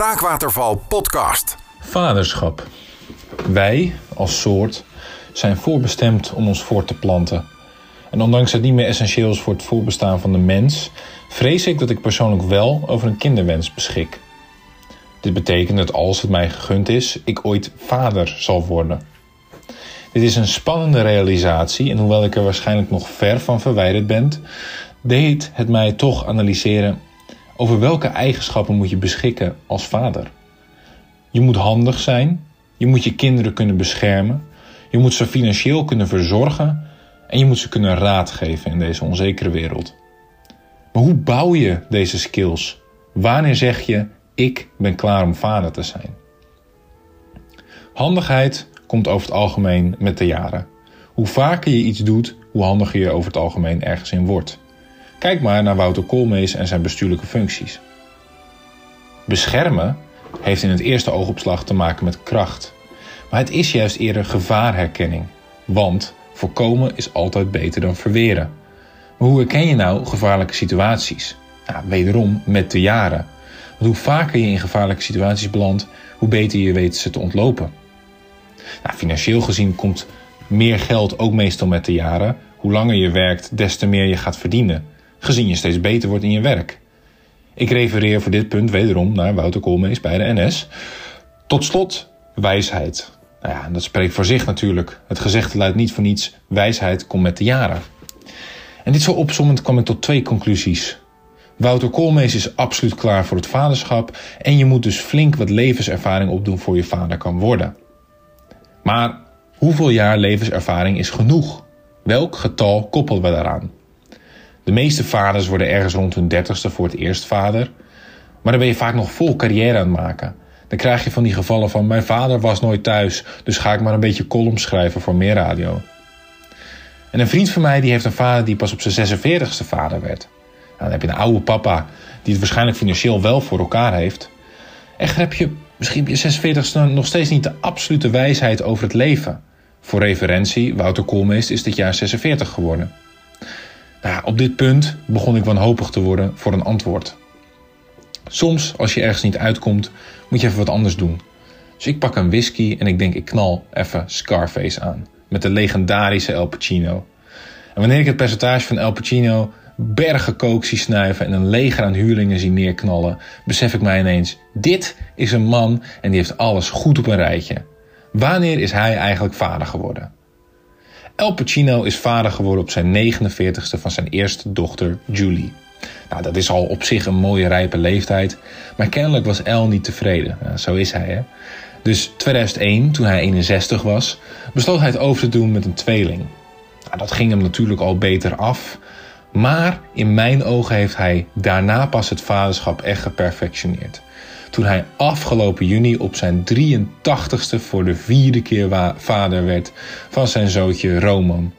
Spraakwaterval podcast. Vaderschap. Wij, als soort, zijn voorbestemd om ons voort te planten. En ondanks het niet meer essentieel is voor het voorbestaan van de mens, vrees ik dat ik persoonlijk wel over een kinderwens beschik. Dit betekent dat als het mij gegund is, ik ooit vader zal worden. Dit is een spannende realisatie en hoewel ik er waarschijnlijk nog ver van verwijderd ben, deed het mij toch analyseren over welke eigenschappen moet je beschikken als vader. Je moet handig zijn, je moet je kinderen kunnen beschermen, je moet ze financieel kunnen verzorgen en je moet ze kunnen raad geven in deze onzekere wereld. Maar hoe bouw je deze skills? Wanneer zeg je: ik ben klaar om vader te zijn? Handigheid komt over het algemeen met de jaren. Hoe vaker je iets doet, hoe handiger je over het algemeen ergens in wordt. Kijk maar naar Wouter Koolmees en zijn bestuurlijke functies. Beschermen heeft in het eerste oogopslag te maken met kracht. Maar het is juist eerder gevaarherkenning. Want voorkomen is altijd beter dan verweren. Maar hoe herken je nou gevaarlijke situaties? Nou, wederom met de jaren. Want hoe vaker je in gevaarlijke situaties belandt, hoe beter je weet ze te ontlopen. Nou, financieel gezien komt meer geld ook meestal met de jaren. Hoe langer je werkt, des te meer je gaat verdienen, gezien je steeds beter wordt in je werk. Ik refereer voor dit punt wederom naar Wouter Koolmees bij de NS. Tot slot, wijsheid. Nou ja, dat spreekt voor zich natuurlijk. Het gezegde luidt niet voor niets: wijsheid komt met de jaren. En dit zo opzommend kwam ik tot twee conclusies. Wouter Koolmees is absoluut klaar voor het vaderschap en je moet dus flink wat levenservaring opdoen voor je vader kan worden. Maar hoeveel jaar levenservaring is genoeg? Welk getal koppelen we daaraan? De meeste vaders worden ergens rond hun dertigste voor het eerst vader. Maar dan ben je vaak nog vol carrière aan het maken. Dan krijg je van die gevallen van mijn vader was nooit thuis, dus ga ik maar een beetje columns schrijven voor meer radio. En een vriend van mij die heeft een vader die pas op zijn 46ste vader werd. Nou, dan heb je een oude papa die het waarschijnlijk financieel wel voor elkaar heeft. Echter heb je misschien op je 46ste nog steeds niet de absolute wijsheid over het leven. Voor referentie, Wouter Koolmeest is dit jaar 46 geworden. Nou, op dit punt begon ik wanhopig te worden voor een antwoord. Soms, als je ergens niet uitkomt, moet je even wat anders doen. Dus ik pak een whisky en ik denk ik knal even Scarface aan. Met de legendarische El Pacino. En wanneer ik het percentage van El Pacino bergen kook zie snuiven en een leger aan huurlingen zie neerknallen, besef ik mij ineens: dit is een man en die heeft alles goed op een rijtje. Wanneer is hij eigenlijk vader geworden? El Pacino is vader geworden op zijn 49ste van zijn eerste dochter Julie. Nou, dat is al op zich een mooie rijpe leeftijd, maar kennelijk was El niet tevreden. Zo is hij, hè. Dus 2001, toen hij 61 was, besloot hij het over te doen met een tweeling. Nou, dat ging hem natuurlijk al beter af, maar in mijn ogen heeft hij daarna pas het vaderschap echt geperfectioneerd. Toen hij afgelopen juni op zijn 83ste voor de vierde keer vader werd van zijn zoontje Roman.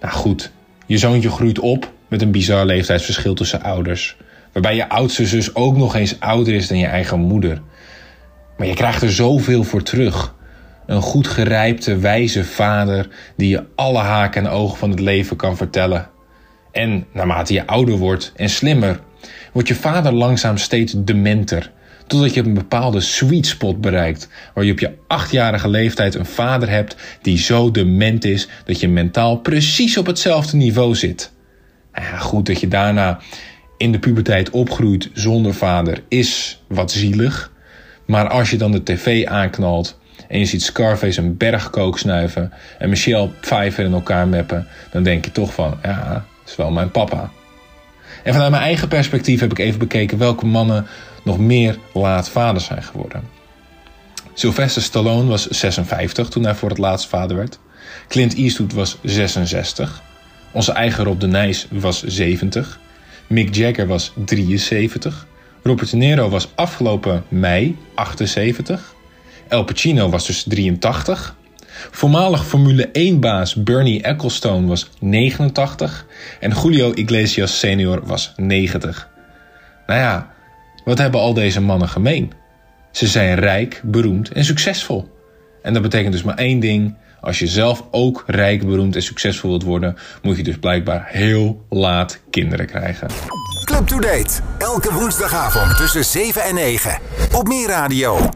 Nou goed, je zoontje groeit op met een bizar leeftijdsverschil tussen ouders. Waarbij je oudste zus ook nog eens ouder is dan je eigen moeder. Maar je krijgt er zoveel voor terug. Een goed gerijpte, wijze vader die je alle haken en ogen van het leven kan vertellen. En naarmate je ouder wordt en slimmer, wordt je vader langzaam steeds dementer. Totdat je een bepaalde sweet spot bereikt, waar je op je achtjarige leeftijd een vader hebt die zo dement is dat je mentaal precies op hetzelfde niveau zit. Nou ja, goed dat je daarna in de puberteit opgroeit zonder vader is wat zielig. Maar als je dan de tv aanknalt en je ziet Scarface een bergkook snuiven en Michelle Pfeiffer in elkaar meppen, dan denk je toch van, ja, dat is wel mijn papa. En vanuit mijn eigen perspectief heb ik even bekeken welke mannen nog meer laat vader zijn geworden. Sylvester Stallone was 56 toen hij voor het laatst vader werd. Clint Eastwood was 66. Onze eigen Rob de Nijs was 70. Mick Jagger was 73. Robert De Niro was afgelopen mei 78. El Pacino was dus 83. Voormalig Formule 1-baas Bernie Ecclestone was 89. En Julio Iglesias senior was 90. Nou ja, wat hebben al deze mannen gemeen? Ze zijn rijk, beroemd en succesvol. En dat betekent dus maar één ding: Als je zelf ook rijk, beroemd en succesvol wilt worden, moet je dus blijkbaar heel laat kinderen krijgen. Club to Date. Elke woensdagavond tussen 7 en 9. Op Meer Radio.